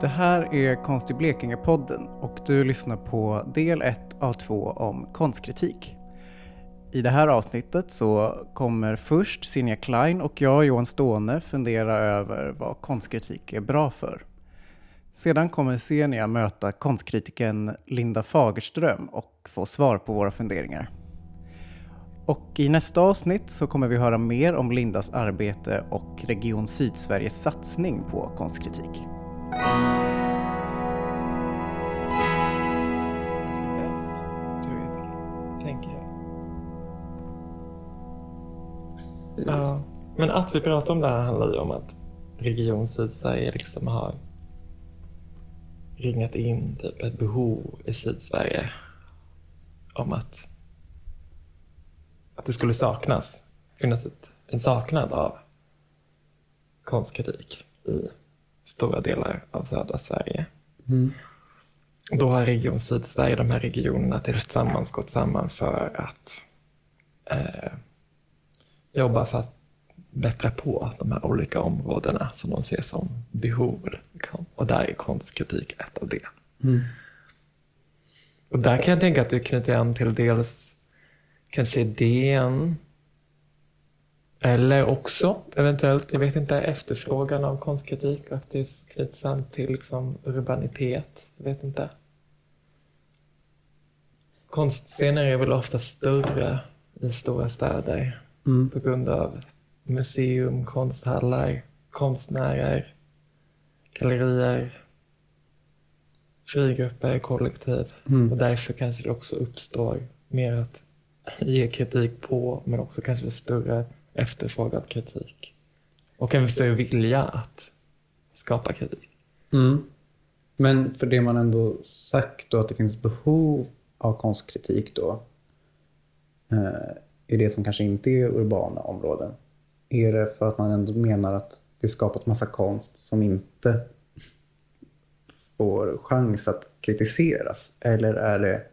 Det här är Konst i Blekinge-podden och du lyssnar på del 1 av 2 om konstkritik. I det här avsnittet så kommer först Sinja Klein och jag, Johan Ståne, fundera över vad konstkritik är bra för. Sedan kommer Senia möta konstkritiken Linda Fagerström och få svar på våra funderingar. Och i nästa avsnitt så kommer vi höra mer om Lindas arbete och Region Sydsveriges satsning på konstkritik. Ja, men att vi pratar om det här handlar ju om att Region Sydsverige liksom har ringat in typ ett behov i Sydsverige om att, att det skulle saknas, finnas ett, en saknad av konstkritik i stora delar av södra Sverige. Mm. Då har Region Sydsverige, de här regionerna tillsammans gått samman för att eh, jobba för att bättra på de här olika områdena som de ser som behov. Liksom. Och där är konstkritik ett av det. Mm. Och där kan jag tänka att det knyter an till dels kanske idén eller också eventuellt, jag vet inte, efterfrågan av konstkritik, att det knyts an till liksom urbanitet. Jag vet inte. Konstscener är väl ofta större i stora städer Mm. på grund av museum, konsthallar, konstnärer, gallerier, frigrupper, kollektiv. Mm. Och därför kanske det också uppstår mer att ge kritik på, men också kanske större efterfrågad kritik. Och en större vilja att skapa kritik. Mm. Men för det man ändå sagt då att det finns behov av konstkritik då eh, i det som kanske inte är urbana områden. Är det för att man ändå menar att det skapat massa konst som inte får chans att kritiseras? Eller är det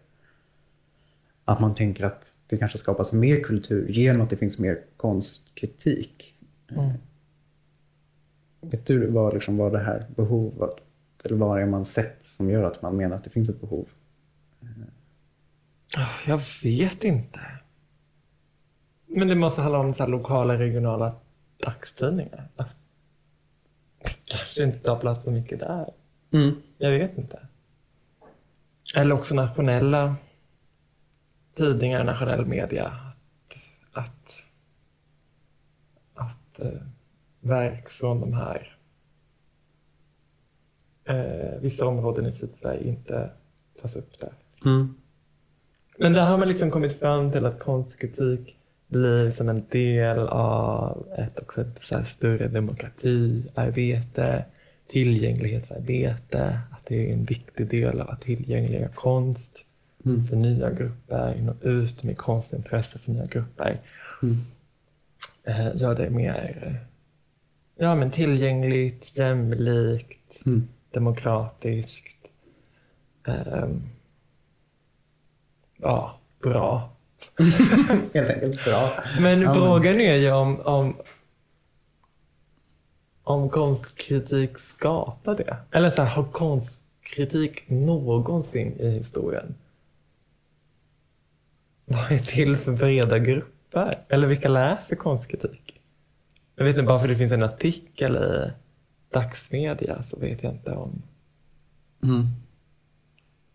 att man tänker att det kanske skapas mer kultur genom att det finns mer konstkritik? Mm. Vet du vad, liksom, vad det här behovet, eller vad är man sett som gör att man menar att det finns ett behov? Ah, Jag vet inte. Men det måste handla om så lokala, regionala dagstidningar. Kanske inte tar plats så mycket där. Jag vet inte. Eller också nationella tidningar, nationell media. Att, att, att eh, verk från de här eh, vissa områden i Sydsverige inte tas upp där. Mm. Men där har man liksom kommit fram till att konstkritik blir som en del av ett, också ett så större demokratiarbete, tillgänglighetsarbete, att det är en viktig del av att tillgängliga konst Mm. för nya grupper, nå ut med konstintresse för nya grupper. Mm. Eh, gör det mer eh, ja, men tillgängligt, jämlikt, Mm. demokratiskt. ehm, ja, bra. Helt enkelt bra. Men Ja, frågan är ju om, om, om konstkritik skapar det. Eller så här, har konstkritik någonsin i historien varit till för breda grupper? Eller vilka läser konstkritik? Jag vet inte, bara för det finns en artikel i dagsmedia så vet jag inte om, Mm.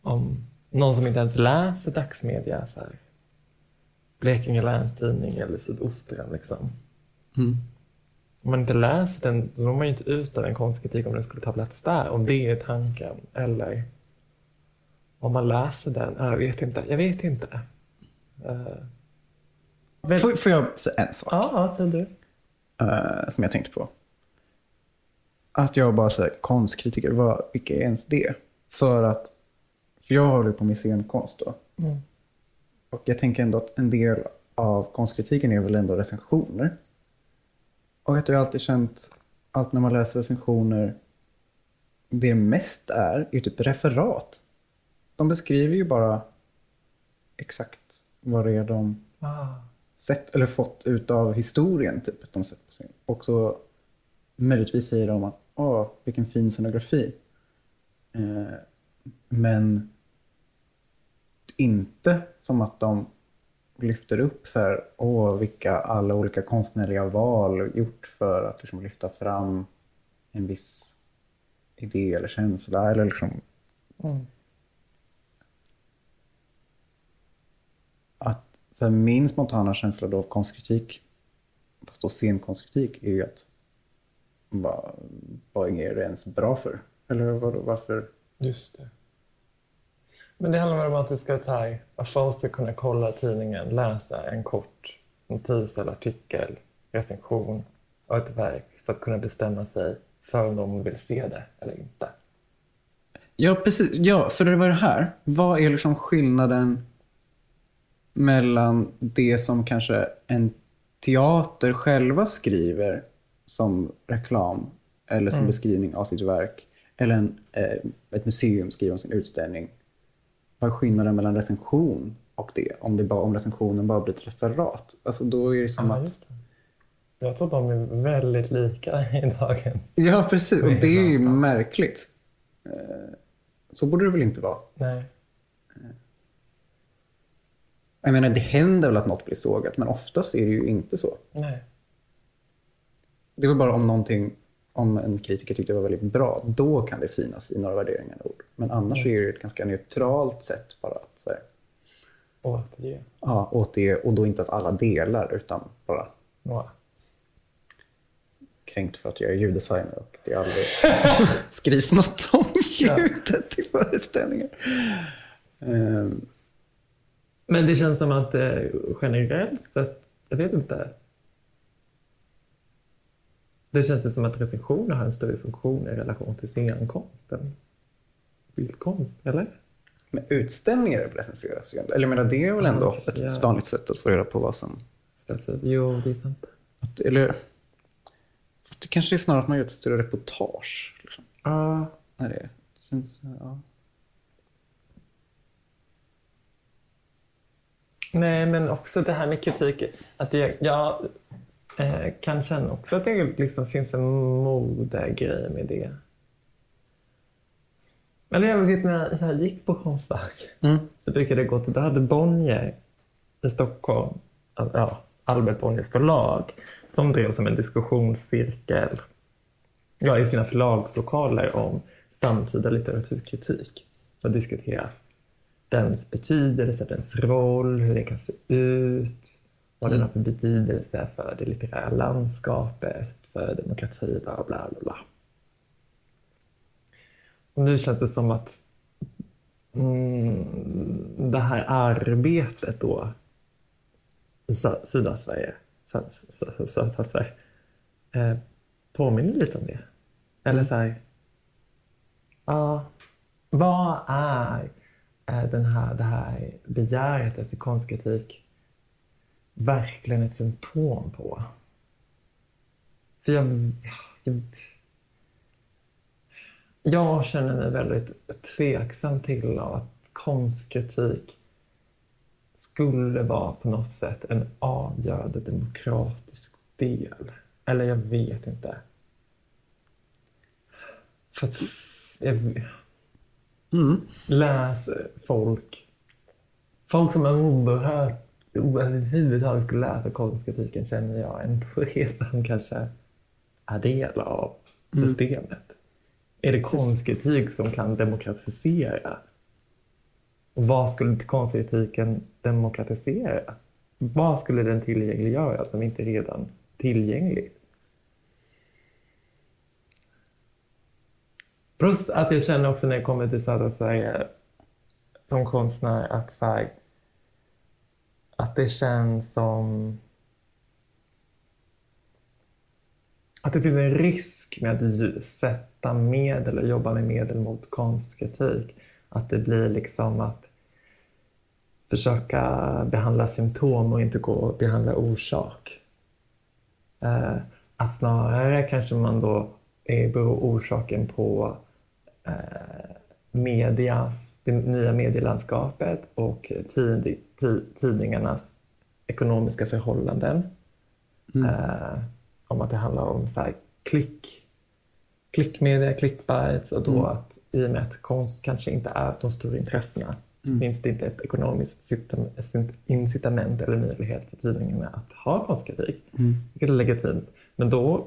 om någon som inte ens läser dagsmedia, så här, Blekinge Läns Tidning eller Sydostran liksom. Mm. Om man inte läser den, så når man ju inte ut av en konstkritik om den skulle ta plats där, om det är tanken. Eller om man läser den, jag vet inte. Jag vet inte. Uh, Får, får jag säga en sak ja, ja, säger du. eh, som jag tänkte på? Att jag bara säger konstkritiker, vad, vilka är ens det? För att, för jag håller på med scenkonst då. Mm. Och jag tänker ändå att en del av konstkritiken är väl ändå recensioner. Och att jag alltid känt, allt när man läser recensioner, det mest är, är typ referat. De beskriver ju bara exakt vad det är de Ah. sett eller fått ut av historien. Typ, de sett på sin. Och så möjligtvis säger de att åh, vilken fin scenografi. Eh, men inte som att de lyfter upp så här, åh, vilka alla olika konstnärliga val gjort för att liksom lyfta fram en viss idé eller känsla. Eller liksom, Mm. att så min spontana känsla då av konstkritik, fast då scenkonstkritik, är ju att vad, vad är det ens bra för? Eller vad, varför? Just det. Men det handlar om att det ska ta, att folk ska kunna kolla tidningen, läsa en kort notis eller artikel, recension av ett verk för att kunna bestämma sig för om de vill se det eller inte. Ja, precis. Ja, för det var det här. Vad är liksom skillnaden mellan det som kanske en teater själva skriver som reklam eller som beskrivning av sitt verk eller en, eh, ett museum skriver om sin utställning. Vad är skillnaden mellan recension och det? Om, det bara, om recensionen bara blir ett referat. Alltså då är det som Ja, att... det. Jag tror de är väldigt lika i dagens. Ja, precis. Och det är ju märkligt. Eh, Så borde det väl inte vara. Nej. Jag menar, det händer väl att något blir sågat, men oftast är det ju inte så. Nej. Det väl bara om någonting, om en kritiker tyckte det var väldigt bra, då kan det synas i några värderingar och ord. Men annars är det ju ett ganska neutralt sätt bara att så här, Återge. ja, återge, och då inte ens alla delar, utan bara Ja. kränkt för att jag är ljuddesigner och det aldrig skrivs något om ljudet i föreställningar. Ehm, Men det känns som att eh, generellt sett, jag vet inte. Det känns som att recensioner har en större funktion i relation till scenkonsten. Bildkonst, eller? Men utställningar recenseras ju ändå. Eller jag menar, det är väl ändå Ja, ett ja. vanligt sätt att få reda på vad som... Alltså, jo, det är sant. Att, eller, det kanske är snarare att man gör ett större reportage. Liksom. Ja, När det känns... Ja. Nej, men också det här med kritik. Att det, jag eh, kan känna också att det liksom finns en modegrej med det. Eller jag vet när jag gick på Konstfack Mm. så brukade jag gå till, då hade Bonnier i Stockholm, alltså, ja, Albert Bonniers förlag, de drev som en diskussionscirkel ja, i sina förlagslokaler om samtida litteraturkritik. Att diskutera dens betydelse, dens roll, hur det kan se ut, vad den har för betydelse för det litterära landskapet, för demokrati, bla bla bla. Och nu känns det som att mm, det här arbetet då i sö- södra Sverige, södra Sverige, eh, påminner lite om det. Eller så här, ja, vad är den här, det här begäret efter konstkritik verkligen ett symptom på? För jag, jag, jag känner mig väldigt tveksam till att konstkritik skulle vara på något sätt en avgörande demokratisk del. Eller jag vet inte. För att jag Mm. läser folk, folk som är oerhört överhuvudtaget skulle läsa konstkritiken känner jag ändå redan kanske är del av systemet. Är det konstkritik som kan demokratisera? Och vad skulle konstkritiken demokratisera? Vad skulle den tillgängliggöra som inte redan tillgängligt? Plus att jag känner också när jag kommer till södra Sverige som konstnär att, så här, att det känns som att det finns en risk med att sätta medel och jobba med medel mot konstkritik. Att det blir liksom att försöka behandla symptom och inte gå och behandla orsak. Eh, att snarare kanske man då är, beror orsaken på eh, medias, det nya medielandskapet och tid, ti- tidningarnas ekonomiska förhållanden. Eh, om att det handlar om så här, klick klickmedia, clickbites och då Mm. att i och med att konst kanske inte är de stora intressena så Mm. finns det inte ett ekonomiskt incita- incitament eller möjlighet för tidningarna att ha konstkritik. Mm. Vilket är legitimt. Men då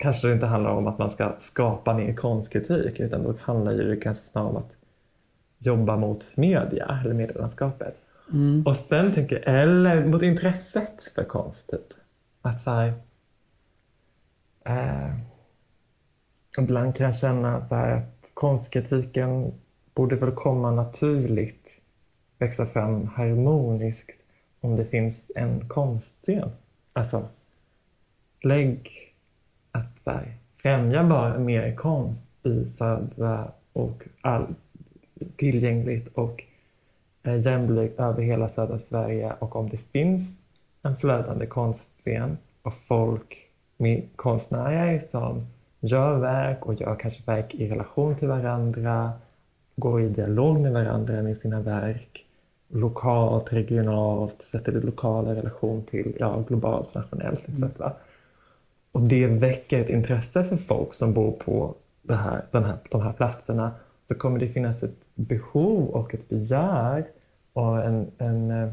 kanske det inte handlar om att man ska skapa mer konstkritik utan då handlar ju det kanske snarare om att jobba mot media eller medielandskapet. Mm. Och sen tänker jag, eller mot intresset för konst typ. Att så här, eh, ibland kan jag känna så här att konstkritiken borde väl komma naturligt, växa fram harmoniskt om det finns en konstscen. Alltså, lägg att så här, främja bara mer konst i södra och all, tillgängligt och eh, jämlikt över hela södra Sverige och om det finns en flödande konstscen och folk med konstnärer som gör verk och gör kanske verk i relation till varandra, går i dialog med varandra med sina verk, lokalt, regionalt, sätter det lokala i relation till ja, globalt, nationellt etc. Och det väcker ett intresse för folk som bor på det här, den här, de här platserna så kommer det finnas ett behov och ett begär och en, en eh,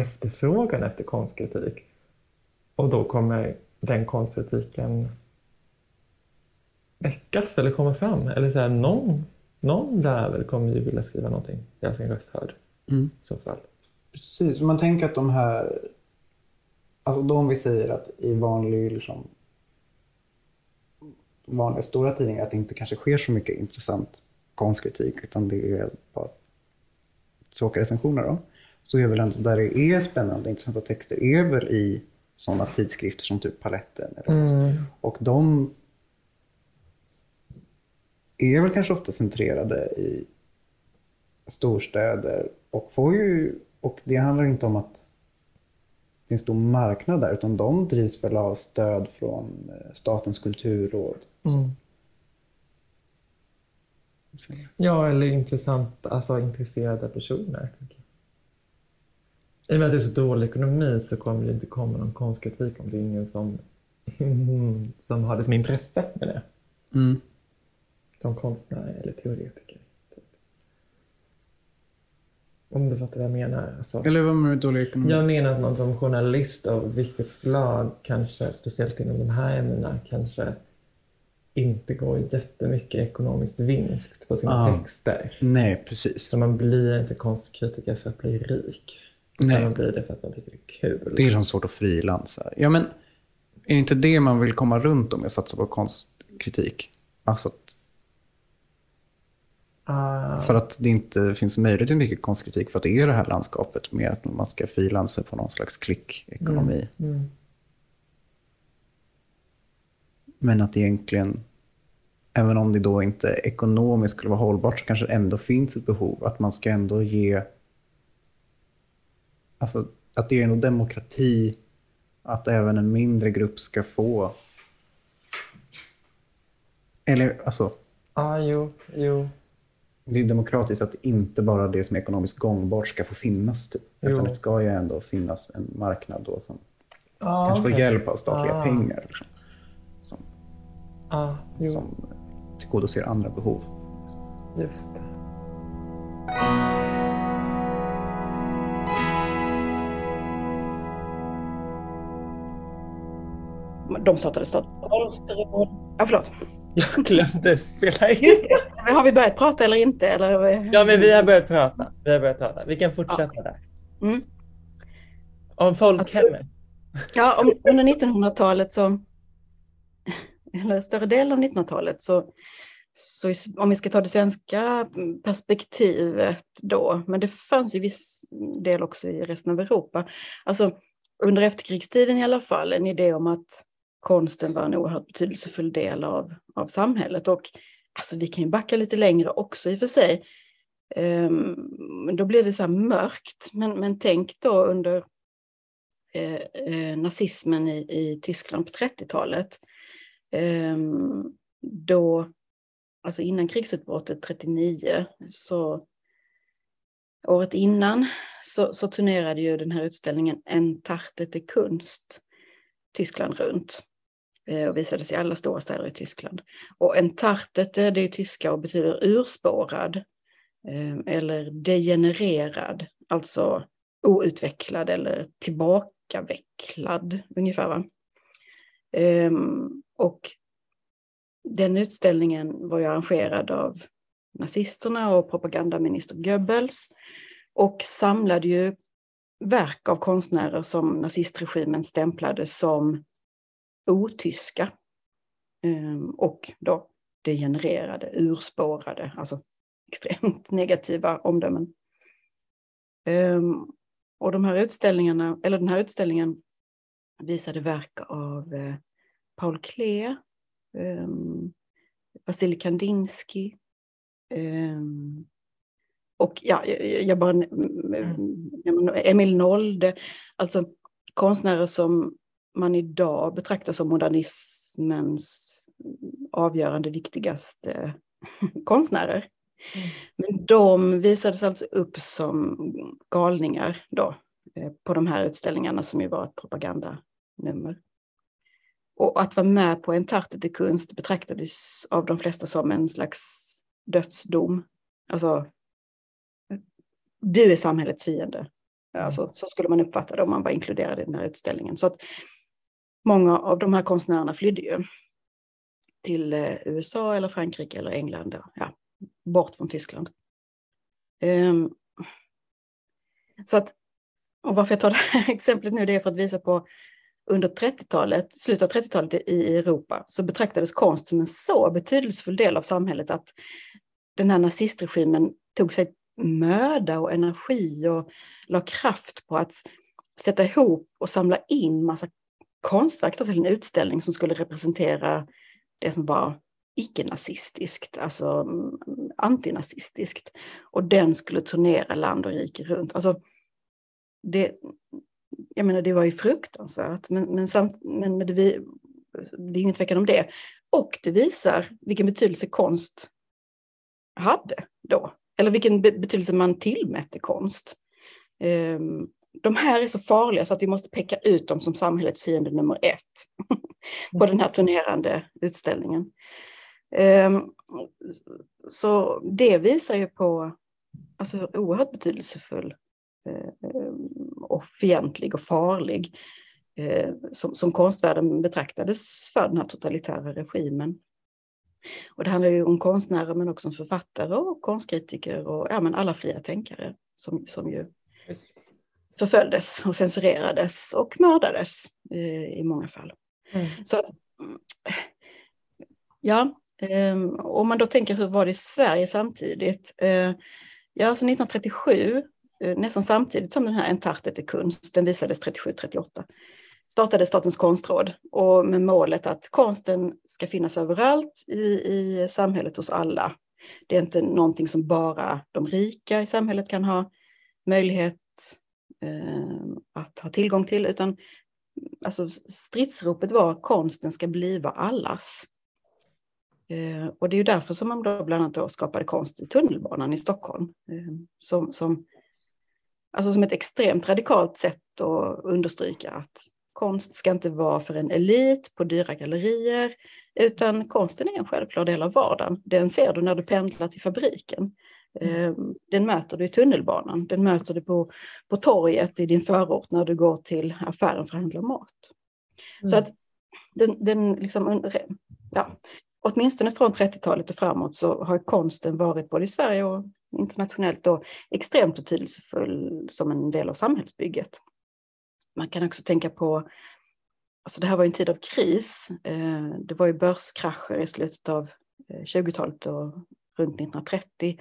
efterfrågan efter konstkritik. Och då kommer den konstkritiken väckas eller komma fram. Eller så här, någon, någon jävel kommer ju vilja skriva någonting, göra sin röst hörd Mm. i så fall. Precis, man tänker att de här, alltså då om vi säger att i vanlig, liksom, vanliga stora tidningar att det inte kanske sker så mycket intressant konstkritik utan det är bara tråkiga recensioner då. Så är väl ändå där det är spännande intressanta texter väl i sådana tidskrifter som typ Paletten. Eller något. Mm. Och de är väl kanske ofta centrerade i storstäder och får ju, och det handlar inte om att en stor marknad där utan de drivs väl av stöd från eh, Statens kulturråd. Mm. Ja, eller intressant, alltså intresserade personer. I och med att det är så dålig ekonomi så kommer det inte komma någon konstkritik om det är ingen som, som har det som intresse med det. Mm. Som konstnär eller teoretiker. Om du fattar vad jag menar. Alltså, Eller vad med dålig ekonomi? jag menar att man som journalist av vilket slag, kanske speciellt inom de här ämnena, kanske inte går jättemycket ekonomisk vinst på sina Ah. texter. Nej, precis. Så man blir inte konstkritiker för att bli rik. Nej. man blir det för att man tycker det är kul. Det är som svårt att frilansa. Ja, men är det inte det man vill komma runt om med att satsa på konstkritik? Alltså att, Ah, för att det inte finns möjlighet till mycket konstkritik för att det är det här landskapet med att man ska frilansa på någon slags klickekonomi. mm. Men att egentligen, även om det då inte ekonomiskt skulle vara hållbart så kanske det ändå finns ett behov att man ska ändå ge, alltså att det är ändå demokrati att även en mindre grupp ska få, eller alltså, ah, jo, jo. Det är demokratiskt att inte bara det som är ekonomiskt gångbart ska få finnas. Typ. Utan det ska ju ändå finnas en marknad då som Ah, kanske får okej. hjälp av statliga Ah. pengar. Liksom, som, Ah, jo, som tillgodoser andra behov. just det. De startade konstråd. Ja, förlåt. Jag glömde spela in. Just det. Har vi börjat prata eller inte? Eller? Ja, men vi har börjat prata. Vi har börjat prata. Vi kan fortsätta där. Mm. Om folkhemmet. Ja, om, under 1900-talet så, eller större delen av 1900-talet så, så om vi ska ta det svenska perspektivet då, men det fanns ju viss del också i resten av Europa. Alltså under efterkrigstiden i alla fall, en idé om att konsten var en oerhört betydelsefull del av, av samhället. Och alltså, vi kan ju backa lite längre också i och för sig. Ehm, då blir det så här mörkt. Men, men tänk då under eh, eh, nazismen i, i Tyskland på 30-talet. Ehm, då, alltså innan krigsutbrottet 39, så året innan så, så turnerade ju den här utställningen En Tarte till Kunst Tyskland runt. Eh, och visades i alla stora städer i Tyskland. Och entartet, det är tyska och betyder urspårad eh, eller degenererad, alltså outvecklad eller tillbakavecklad ungefär. Va? Ehm, och den utställningen var ju arrangerad av nazisterna och propagandaminister Goebbels och samlade ju verk av konstnärer som nazistregimen stämplade som otyska ehm, och då degenererade, urspårade, alltså extremt negativa omdömen. Ehm, och de här utställningarna, eller den här utställningen visade verk av eh, Paul Klee, um, Vasilij Kandinsky och ja, jag bara, mm. Emil Nolde, alltså konstnärer som man idag betraktar som modernismens avgörande viktigaste konstnärer. Mm. Men de visades alltså upp som galningar då eh, på de här utställningarna som ju var ett propagandanummer. Och att vara med på en i konst betraktades av de flesta som en slags dödsdom. Alltså, du är samhällets fiende. Alltså, så skulle man uppfatta det om man var inkluderad i den här utställningen. Så att många av de här konstnärerna flydde ju till eh, USA eller Frankrike eller England. Ja, bort från Tyskland. Um, så att, och varför jag tar det här exemplet nu det är för att visa på under 30-talet, slutet av 30-talet i Europa, så betraktades konst som en så betydelsefull del av samhället att den här nazistregimen tog sig möda och energi och la kraft på att sätta ihop och samla in massa konstverk till en utställning som skulle representera det som var icke-nazistiskt, alltså mm, antinazistiskt. Och den skulle turnera land och rike runt. Alltså, det, jag menar, det var ju fruktansvärt, men, men, samt, men det, det är ingen tvekan om det. Och det visar vilken betydelse konst hade då, eller vilken betydelse man tillmätte konst. Um, de här är så farliga så att vi måste peka ut dem som samhällets fiende nummer ett på den här turnerande utställningen. Ehm, så det visar ju på alltså, oerhört betydelsefull eh, och fientlig och farlig eh, som, som konstvärlden betraktades för den här totalitära regimen. Och det handlar ju om konstnärer men också om författare och konstkritiker och ja, men alla fria tänkare som, som ju förföljdes och censurerades och mördades i, i många fall. Mm. Så att, ja, eh, om man då tänker hur var det i Sverige samtidigt? Eh, ja, alltså 1937, eh, nästan samtidigt som den här Entartet är kunst, den visades 37-38, startade Statens konstråd och med målet att konsten ska finnas överallt i, i samhället hos alla. Det är inte någonting som bara de rika i samhället kan ha möjlighet eh, Ehm, att ha tillgång till, utan alltså, stridsropet var konsten ska bliva allas. Ehm, och det är ju därför som man då bland annat då skapade konst i tunnelbanan i Stockholm. Ehm, som, som, alltså som ett extremt radikalt sätt att understryka att Konst ska inte vara för en elit på dyra gallerier, utan konsten är en självklar del av vardagen. Den ser du när du pendlar till fabriken. Mm. Ehm, den möter du i tunnelbanan, den möter du på, på torget i din förort när du går till affären för att handla mat. Mm. Så att den, den liksom, ja, åtminstone från 30-talet och framåt så har konsten varit både i Sverige och internationellt då, extremt betydelsefull som en del av samhällsbygget. Man kan också tänka på, alltså det här var en tid av kris. Eh, det var ju börskrascher i slutet av 20-talet eh, och runt 1930.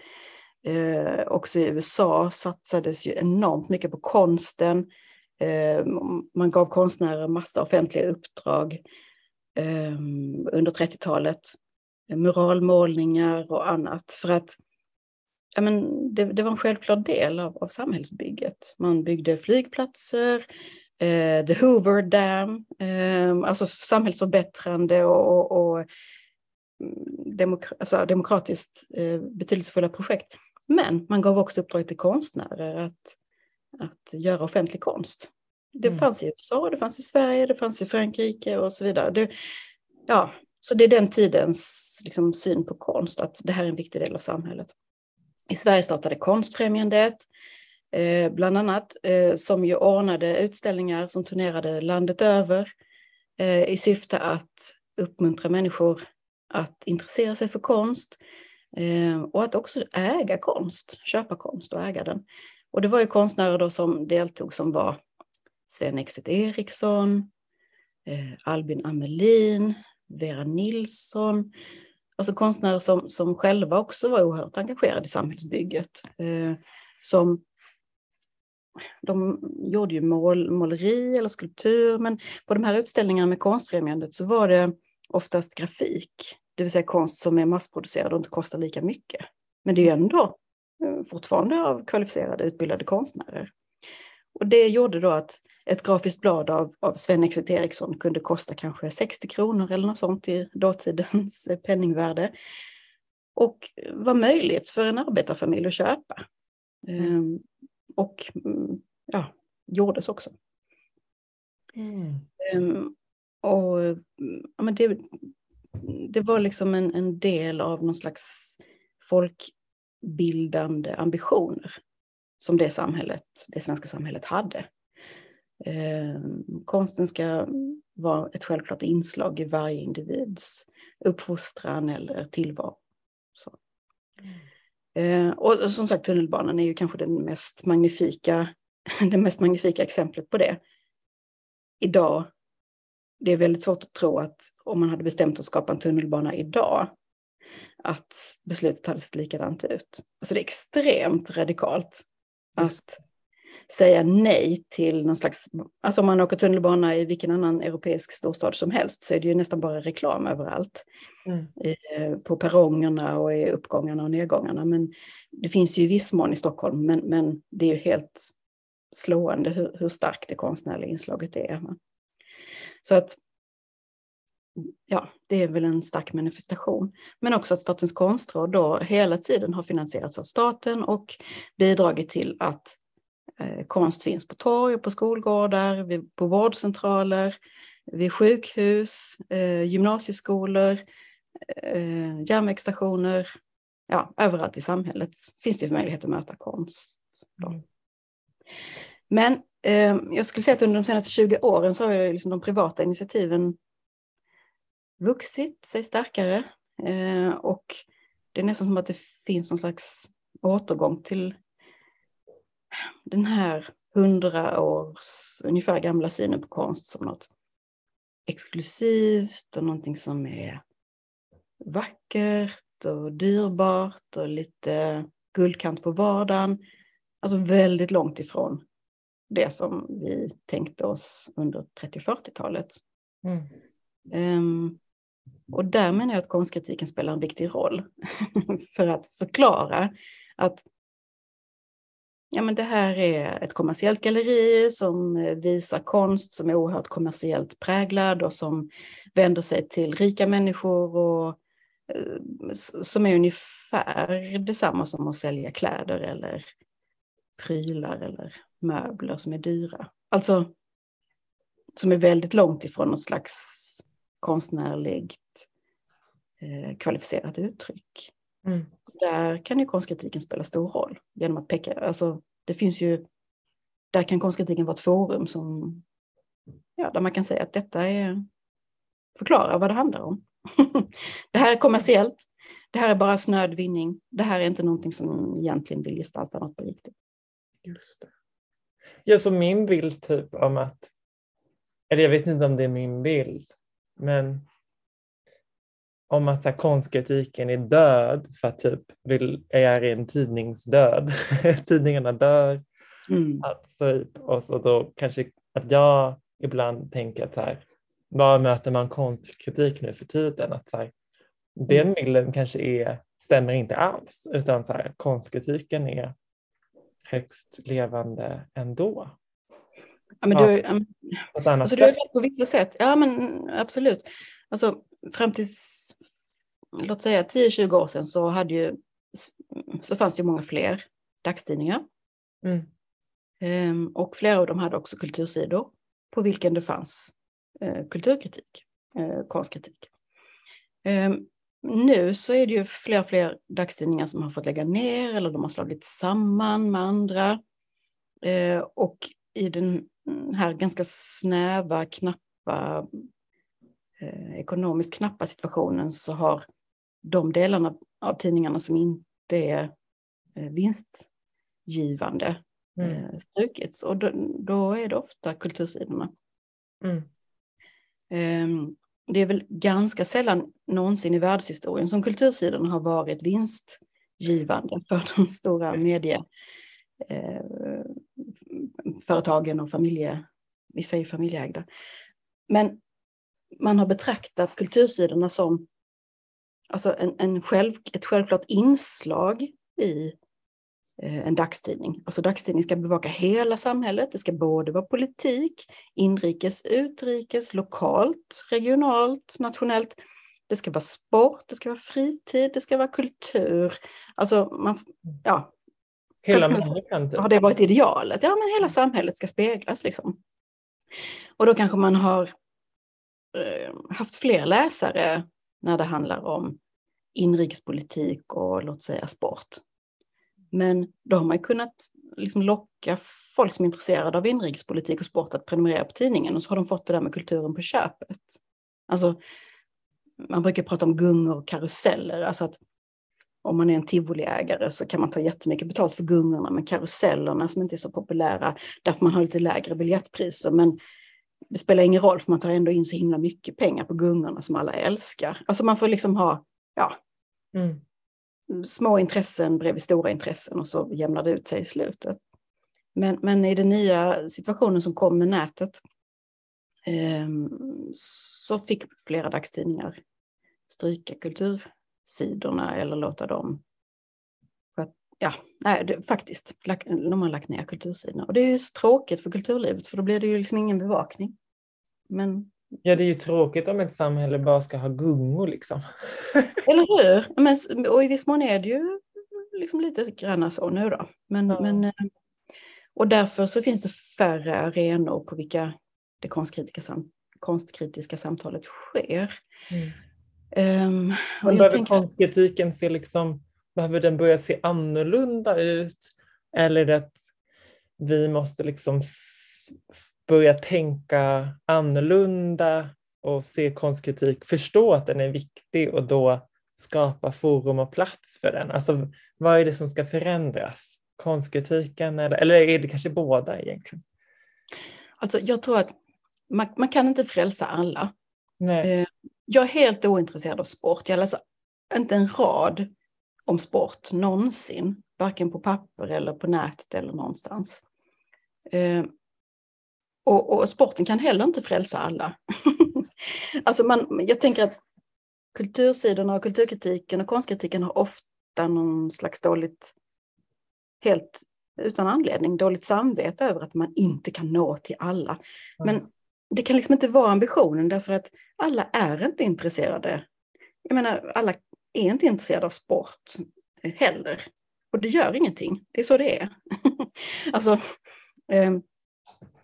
Eh, också i USA satsades ju enormt mycket på konsten. Eh, man gav konstnärer massa offentliga uppdrag eh, under 30-talet. Muralmålningar och annat. För att ja, men det, det var en självklar del av, av samhällsbygget. Man byggde flygplatser, eh, The Hoover Dam, eh, alltså samhällsförbättrande och, och och mm, demokra alltså demokratiskt eh, betydelsefulla projekt. Men man gav också uppdrag till konstnärer att, att göra offentlig konst. Det mm. fanns i USA, det fanns i Sverige, det fanns i Frankrike och så vidare. Det, ja, så det är den tidens liksom, syn på konst, att det här är en viktig del av samhället. I Sverige startade Konstfrämjandet, eh, bland annat, eh, som ju ordnade utställningar som turnerade landet över eh, i syfte att uppmuntra människor att intressera sig för konst Eh, och att också äga konst, köpa konst och äga den. Och det var ju konstnärer då som deltog som var Sven Exet Eriksson, eh, Albin Amelin, Vera Nilsson, alltså konstnärer som, som själva också var oerhört engagerade i samhällsbygget. Eh, som, de gjorde ju mål, måleri eller skulptur, men på de här utställningarna med Konstfrämjandet så var det oftast grafik, det vill säga konst som är massproducerad och inte kostar lika mycket. Men det är ju ändå eh, fortfarande av kvalificerade utbildade konstnärer. Och det gjorde då att ett grafiskt blad av, av Sven Exet Eriksson kunde kosta kanske 60 kronor eller något sånt i dåtidens penningvärde. Och var möjligt för en arbetarfamilj att köpa. Mm. Ehm, och mm, ja, gjordes också. Mm. Ehm, och ja, men det, det var liksom en, en del av någon slags folkbildande ambitioner som det samhället, det svenska samhället hade. Eh, konsten ska vara ett självklart inslag i varje individs uppfostran eller tillvaro. Så. Eh, och som sagt, tunnelbanan är ju kanske den mest magnifika, det mest magnifika exemplet på det. Idag, det är väldigt svårt att tro att om man hade bestämt att skapa en tunnelbana idag, att beslutet hade sett likadant ut. Alltså det är extremt radikalt att säga nej till någon slags, alltså om man åker tunnelbana i vilken annan europeisk storstad som helst så är det ju nästan bara reklam överallt. Mm. Eh, på perrongerna och i uppgångarna och nedgångarna. Men det finns ju i viss mån i Stockholm, men, men det är ju helt slående hur, hur starkt det konstnärliga inslaget är. Så att ja, det är väl en stark manifestation. Men också att Statens konstråd då hela tiden har finansierats av staten och bidragit till att eh, konst finns på torg, på skolgårdar, vid, på vårdcentraler, vid sjukhus, eh, gymnasieskolor, eh, järnvägsstationer. Ja, överallt i samhället finns det möjlighet att möta konst. Mm. Men Ehm, jag skulle säga att under de senaste 20 åren så har liksom de privata initiativen vuxit sig starkare. Ehm, och det är nästan som att det finns någon slags återgång till den här hundra års ungefär gamla synen på konst som något exklusivt och någonting som är vackert och dyrbart och lite guldkant på vardagen. Alltså väldigt långt ifrån det som vi tänkte oss under 30-40-talet. Mm. Um, och där menar jag att konstkritiken spelar en viktig roll för att förklara att ja, men det här är ett kommersiellt galleri som visar konst som är oerhört kommersiellt präglad och som vänder sig till rika människor och eh, som är ungefär detsamma som att sälja kläder eller prylar eller möbler som är dyra. Alltså som är väldigt långt ifrån något slags konstnärligt eh, kvalificerat uttryck. Mm. Där kan ju konstkritiken spela stor roll genom att peka, alltså det finns ju, där kan konstkritiken vara ett forum som, ja, där man kan säga att detta är, förklara vad det handlar om. det här är kommersiellt, det här är bara snöd vinning, det här är inte någonting som egentligen vill gestalta något på riktigt. Just det. Ja, så min bild typ om att, eller jag vet inte om det är min bild, men om att här, konstkritiken är död för att typ vill, är en tidningsdöd. Tidningarna dör. Mm. Alltså, och så då kanske att jag ibland tänker att här, var möter man konstkritik nu för tiden? Att så här, den mm. bilden kanske är, stämmer inte alls utan så här, konstkritiken är högst levande ändå. Ja, men du, ja, på alltså, du är rätt på vissa sätt. Ja, men absolut. Alltså, fram till låt säga 10-20 år sedan så, hade ju, så fanns det ju många fler dagstidningar. Mm. Um, och flera av dem hade också kultursidor på vilken det fanns uh, kulturkritik, uh, konstkritik. Ehm, nu så är det ju fler och fler dagstidningar som har fått lägga ner eller de har slagit samman med andra. Eh, och i den här ganska snäva, knappa, eh, ekonomiskt knappa situationen så har de delarna av tidningarna som inte är eh, vinstgivande mm. strukits. Och då, då, är det ofta kultursidorna. Mm. Det är väl ganska sällan någonsin i världshistorien som kultursidorna har varit vinstgivande för de stora medieföretagen eh, och familje, vi säger familjeägda. Men man har betraktat kultursidorna som alltså en, en själv, ett självklart inslag i en dagstidning. Alltså dagstidning ska bevaka hela samhället. Det ska både vara politik, inrikes, utrikes, lokalt, regionalt, nationellt. Det ska vara sport, det ska vara fritid, det ska vara kultur. Alltså, man, ja. Hela människan? Har det varit idealet? Ja, men hela samhället ska speglas liksom. Och då kanske man har eh, haft fler läsare när det handlar om inrikespolitik och låt säga sport. Men då har man kunnat liksom locka folk som är intresserade av inrikespolitik och sport att prenumerera på tidningen och så har de fått det där med kulturen på köpet. Alltså, man brukar prata om gungor och karuseller, alltså att om man är en tivoliägare så kan man ta jättemycket betalt för gungorna, men karusellerna som inte är så populära, därför man har lite lägre biljettpriser. Men det spelar ingen roll, för man tar ändå in så himla mycket pengar på gungorna som alla älskar. Alltså man får liksom ha, ja, mm små intressen bredvid stora intressen och så jämnar det ut sig i slutet. Men, men i den nya situationen som kom med nätet eh, så fick flera dagstidningar stryka kultursidorna eller låta dem... Ja, nej, det, faktiskt, de har lagt ner kultursidorna. Och det är ju så tråkigt för kulturlivet för då blir det ju liksom ingen bevakning. Men Ja, det är ju tråkigt om ett samhälle bara ska ha gungor liksom. Eller hur? Men, och i viss mån är det ju liksom lite grann så nu då. Men, ja. men, eh, och därför så finns det färre arenor på vilka det konstkritiska, sam konstkritiska samtalet sker. Mm. Um, men behöver tänker... konstkritiken se liksom, behöver den börja se annorlunda ut? Eller att vi måste liksom börja tänka annorlunda och se konstkritik, förstå att den är viktig och då skapa forum och plats för den. Alltså vad är det som ska förändras? Konstkritiken eller, eller är det kanske båda egentligen? Alltså jag tror att man, man kan inte frälsa alla. Nej. Eh, jag är helt ointresserad av sport. Jag läser inte en rad om sport någonsin, varken på papper eller på nätet eller någonstans. Och, och, sporten kan heller inte frälsa alla. alltså man, jag tänker att kultursidorna och kulturkritiken och konstkritiken har ofta någon slags dåligt, helt utan anledning, dåligt samvete över att man inte kan nå till alla. Men det kan liksom inte vara ambitionen därför att alla är inte intresserade. Jag menar, alla är inte intresserade av sport heller. Och det gör ingenting, det är så det är. alltså, eh,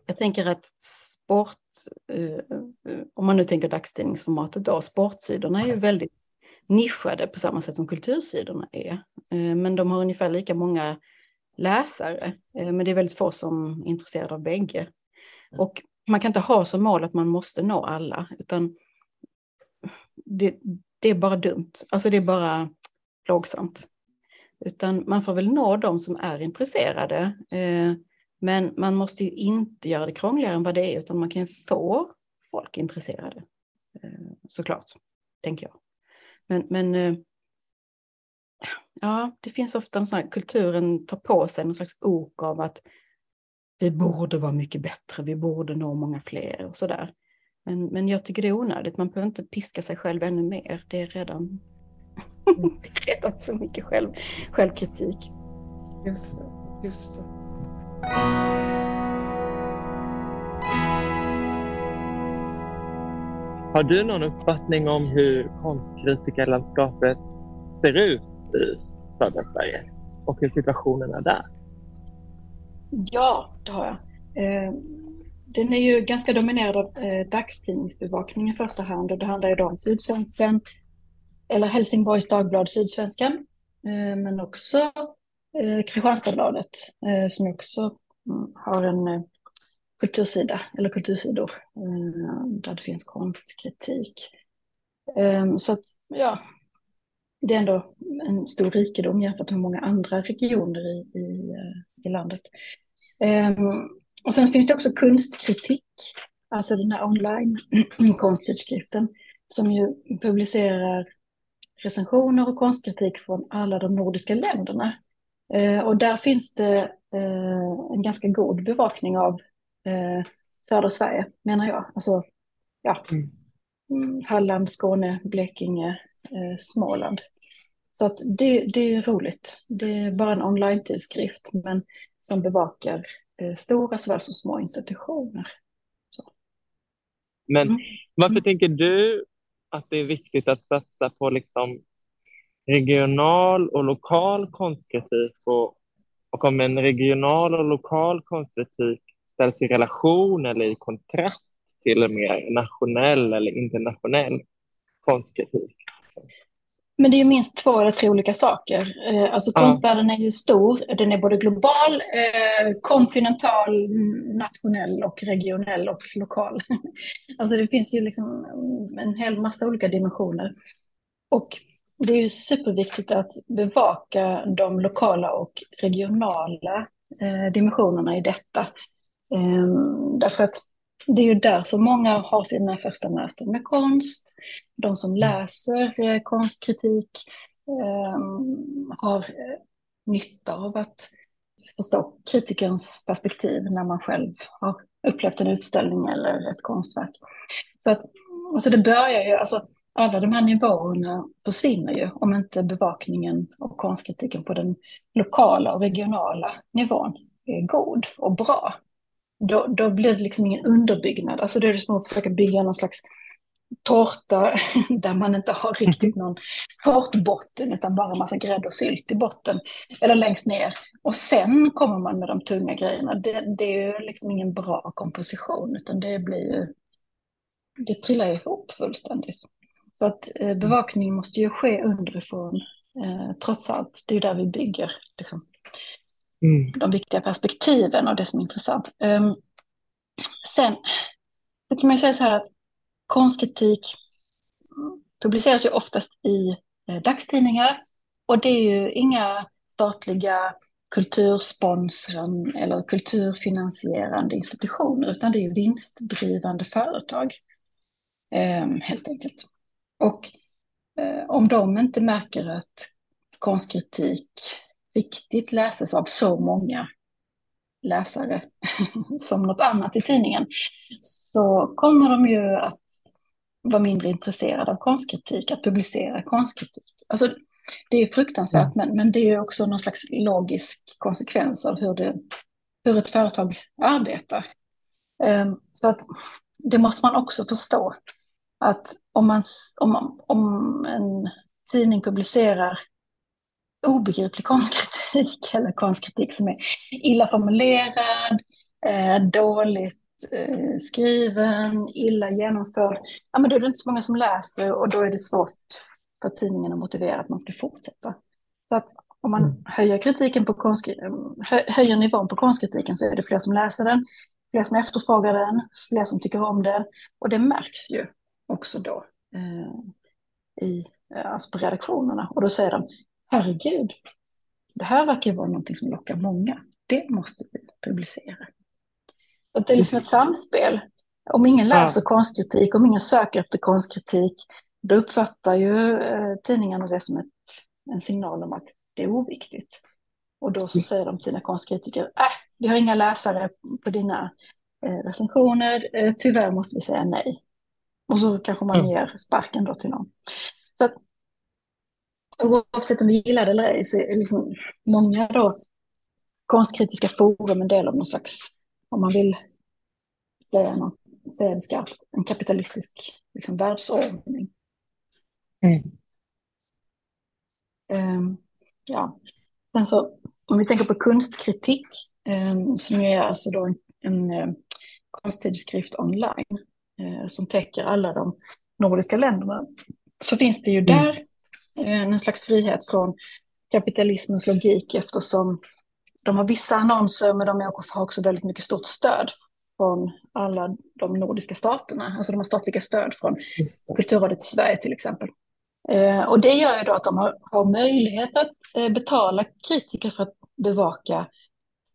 jag tänker att sport, eh, om man nu tänker dagstidningsformatet då, sportsidorna är ju väldigt nischade på samma sätt som kultursidorna är. Eh, men de har ungefär lika många läsare, eh, men det är väldigt få som är intresserade av bägge. Mm. Och man kan inte ha som mål att man måste nå alla, utan det, det är bara dumt. Alltså det är bara plågsamt. Utan man får väl nå de som är intresserade. Men man måste ju inte göra det krångligare än vad det är, utan man kan få folk intresserade. Eh, såklart, tänker jag. Men, men eh, ja, det finns ofta en sån här, kulturen tar på sig någon slags ok av att vi borde vara mycket bättre, vi borde nå många fler och sådär. Men, men jag tycker det är onödigt, man behöver inte piska sig själv ännu mer. Det är redan, redan så mycket själv, självkritik. Just det, just det. Har du någon uppfattning om hur konstkritikerlandskapet ser ut i södra Sverige och hur situationen är där? Ja, det har jag. Eh, den är ju ganska dominerad av eh, dagstidningsbevakningen dagstidningsbevakning i första hand och det handlar ju då om Sydsvenskan, eller Helsingborgs Dagblad Sydsvenskan, eh, men också eh, Kristianstadsbladet eh, som också mm, har en eh, kultursida, eller kultursidor, eh, där det finns konstkritik. Eh, så att, ja, det är ändå en stor rikedom jämfört med många andra regioner i, i, eh, i landet. Eh, och sen finns det också kunstkritik, alltså den här online konsttidskriften som ju publicerar recensioner och konstkritik från alla de nordiska länderna. Och där finns det en ganska god bevakning av eh, södra Sverige, menar jag. Alltså, ja, mm. mm. Halland, Skåne, Blekinge, eh, Småland. Så att det, det är roligt. Det är bara en online-tidskrift, men som bevakar eh, stora såväl som små institutioner. Så. Men mm. varför tänker du att det är viktigt att satsa på liksom regional och lokal konstkritik och, och om en regional och lokal konstkritik ställs i relation eller i kontrast till en mer nationell eller internationell konstkritik. Men det är ju minst två eller tre olika saker. Eh, alltså konstvärlden är ju stor. Den är både global, eh, kontinental, nationell och regionell och lokal. Alltså det finns ju liksom en hel massa olika dimensioner. Och det är ju superviktigt att bevaka de lokala och regionala eh, dimensionerna i detta. Um, därför att det är ju där som många har sina första möten med konst. De som mm. läser eh, konstkritik um, har eh, nytta av att förstå kritikerns perspektiv när man själv har upplevt en utställning eller ett konstverk. Så att, alltså det börjar ju, alltså alla de här nivåerna försvinner ju om inte bevakningen och konstkritiken på den lokala och regionala nivån är god och bra då, då blir det liksom ingen underbyggnad. Alltså då är det som att försöka bygga någon slags tårta där man inte har riktigt någon tårtbotten utan bara massa grädde och sylt i botten eller längst ner. Och sen kommer man med de tunga grejerna. Det, det är ju liksom ingen bra komposition utan det blir ju, det trillar ihop fullständigt. Så att eh, bevakning måste ju ske underifrån eh, trots allt. Det är ju där vi bygger liksom, mm. de viktiga perspektiven och det som är intressant. Um, sen då kan man säga så här att konstkritik publiceras ju oftast i eh, dagstidningar och det är ju inga statliga kultursponsren eller kulturfinansierande institutioner utan det är vinstdrivande företag. Eh, helt enkelt. Och eh, om de inte märker att konstkritik riktigt läses av så många läsare som något annat i tidningen, så kommer de ju att vara mindre intresserade av konstkritik, att publicera konstkritik. Alltså, det är fruktansvärt, men, men det är också någon slags logisk konsekvens av hur, det, hur ett företag arbetar. Um, så att det måste man också förstå, att om, man, om, om en tidning publicerar obegriplig konstkritik eller konstkritik som är illa formulerad, eh, dåligt eh, skriven, illa genomförd. Ja, men då är det inte så många som läser och då är det svårt för tidningen att motivera att man ska fortsätta. Så att om man mm. höjer, kritiken på hö, höjer nivån på konstkritiken så är det fler som läser den, fler som efterfrågar den, fler som tycker om den. Och det märks ju också då eh, i, alltså på redaktionerna. Och då säger de, herregud, det här verkar vara någonting som lockar många. Det måste vi publicera. Och det är liksom ett samspel. Om ingen läser ja. konstkritik, om ingen söker efter konstkritik, då uppfattar ju eh, tidningarna det som ett, en signal om att det är oviktigt. Och då så säger de till sina konstkritiker, äh, vi har inga läsare på dina eh, recensioner, eh, tyvärr måste vi säga nej. Och så kanske man ger sparken då till någon. Så att oavsett om vi gillar det eller ej så är liksom många då konstkritiska forum en del av någon slags, om man vill säga, något, säga det skarpt, en kapitalistisk liksom, världsordning. Mm. Um, ja. Sen så, om vi tänker på kunstkritik, um, som är alltså då en, en uh, konsttidskrift online, som täcker alla de nordiska länderna, så finns det ju mm. där en slags frihet från kapitalismens logik eftersom de har vissa annonser men de har också väldigt mycket stort stöd från alla de nordiska staterna. Alltså de har statliga stöd från Kulturrådet i Sverige till exempel. Eh, och det gör ju då att de har, har möjlighet att eh, betala kritiker för att bevaka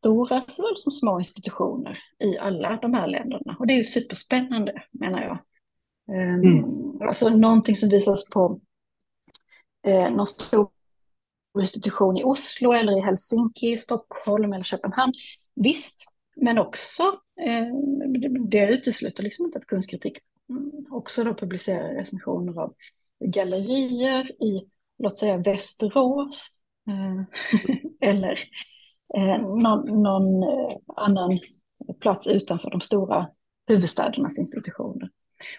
stora såväl som små institutioner i alla de här länderna. Och det är ju superspännande menar jag. Eh, mm. Alltså någonting som visas på eh, någon stor institution i Oslo eller i Helsinki, Stockholm eller Köpenhamn. Visst, men också, eh, det utesluter liksom inte att kunstkritik mm, också då publicerar recensioner av gallerier i, låt säga Västerås, eh, eller eh, någon, någon eh, annan plats utanför de stora huvudstädernas institutioner.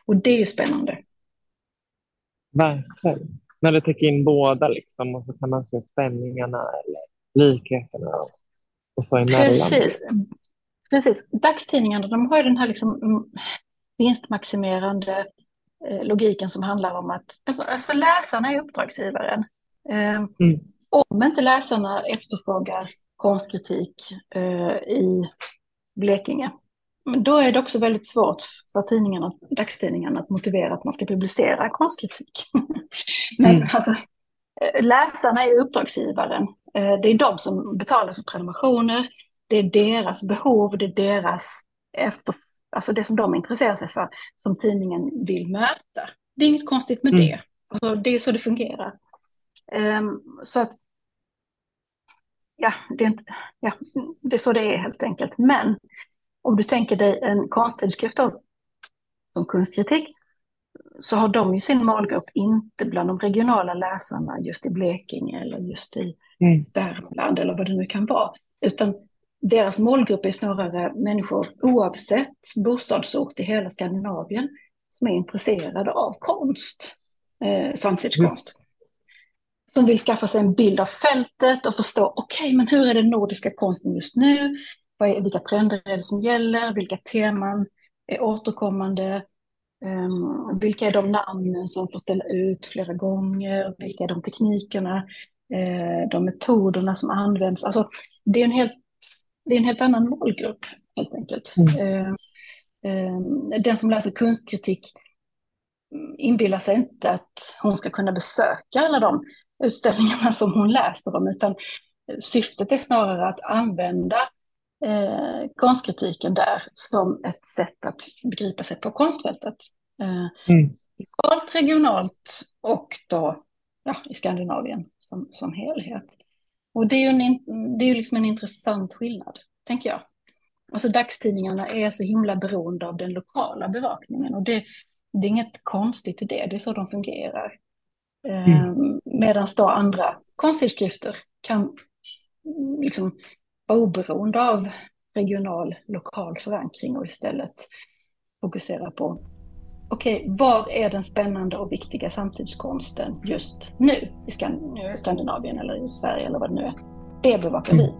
Och det är ju spännande. Verkligen. När det täcker in båda liksom och så kan man se spänningarna eller likheterna och så emellan. Precis. Precis. Dagstidningarna de har ju den här liksom mm, vinstmaximerande eh, logiken som handlar om att alltså läsarna är uppdragsgivaren. Mm. Om inte läsarna efterfrågar konstkritik eh, i Blekinge, då är det också väldigt svårt för tidningarna, dagstidningarna att motivera att man ska publicera konstkritik. Men mm. alltså, eh, läsarna är uppdragsgivaren. Eh, det är de som betalar för prenumerationer. Det är deras behov, det är deras efter, alltså det som de intresserar sig för, som tidningen vill möta. Det är inget konstigt med mm. det. Alltså, det är så det fungerar. Um, så att, ja det, är inte, ja, det är så det är helt enkelt. Men om du tänker dig en konsttidskrift som kunstkritik, så har de ju sin målgrupp inte bland de regionala läsarna just i Blekinge eller just i mm. Värmland eller vad det nu kan vara, utan deras målgrupp är snarare människor oavsett bostadsort i hela Skandinavien som är intresserade av konst, eh, samtidskonst. Som vill skaffa sig en bild av fältet och förstå, okej, okay, men hur är den nordiska konsten just nu? Är, vilka trender är det som gäller? Vilka teman är återkommande? Um, vilka är de namnen som får ställa ut flera gånger? Vilka är de teknikerna? Uh, de metoderna som används? Alltså, det är en helt, det är en helt annan målgrupp, helt enkelt. Mm. Uh, uh, den som läser kunstkritik inbillar sig inte att hon ska kunna besöka alla de utställningarna som hon läser om, utan syftet är snarare att använda eh, konstkritiken där som ett sätt att begripa sig på konstfältet. Eh, mm. Lokalt, regionalt och då ja, i Skandinavien som, som helhet. Och det är ju en, det är liksom en intressant skillnad, tänker jag. Alltså dagstidningarna är så himla beroende av den lokala bevakningen och det, det är inget konstigt i det, det är så de fungerar. Mm. Eh, Medan då andra konsttidskrifter kan liksom oberoende av regional, lokal förankring och istället fokusera på okej, okay, var är den spännande och viktiga samtidskonsten just nu i Skandinavien eller i Sverige eller vad det nu är. Det bevakar vi.